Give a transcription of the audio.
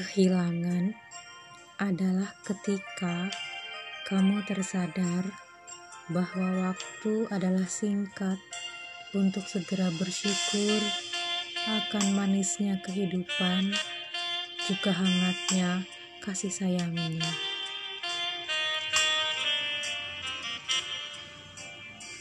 Kehilangan adalah ketika kamu tersadar bahwa waktu adalah singkat untuk segera bersyukur akan manisnya kehidupan, juga hangatnya kasih sayangnya.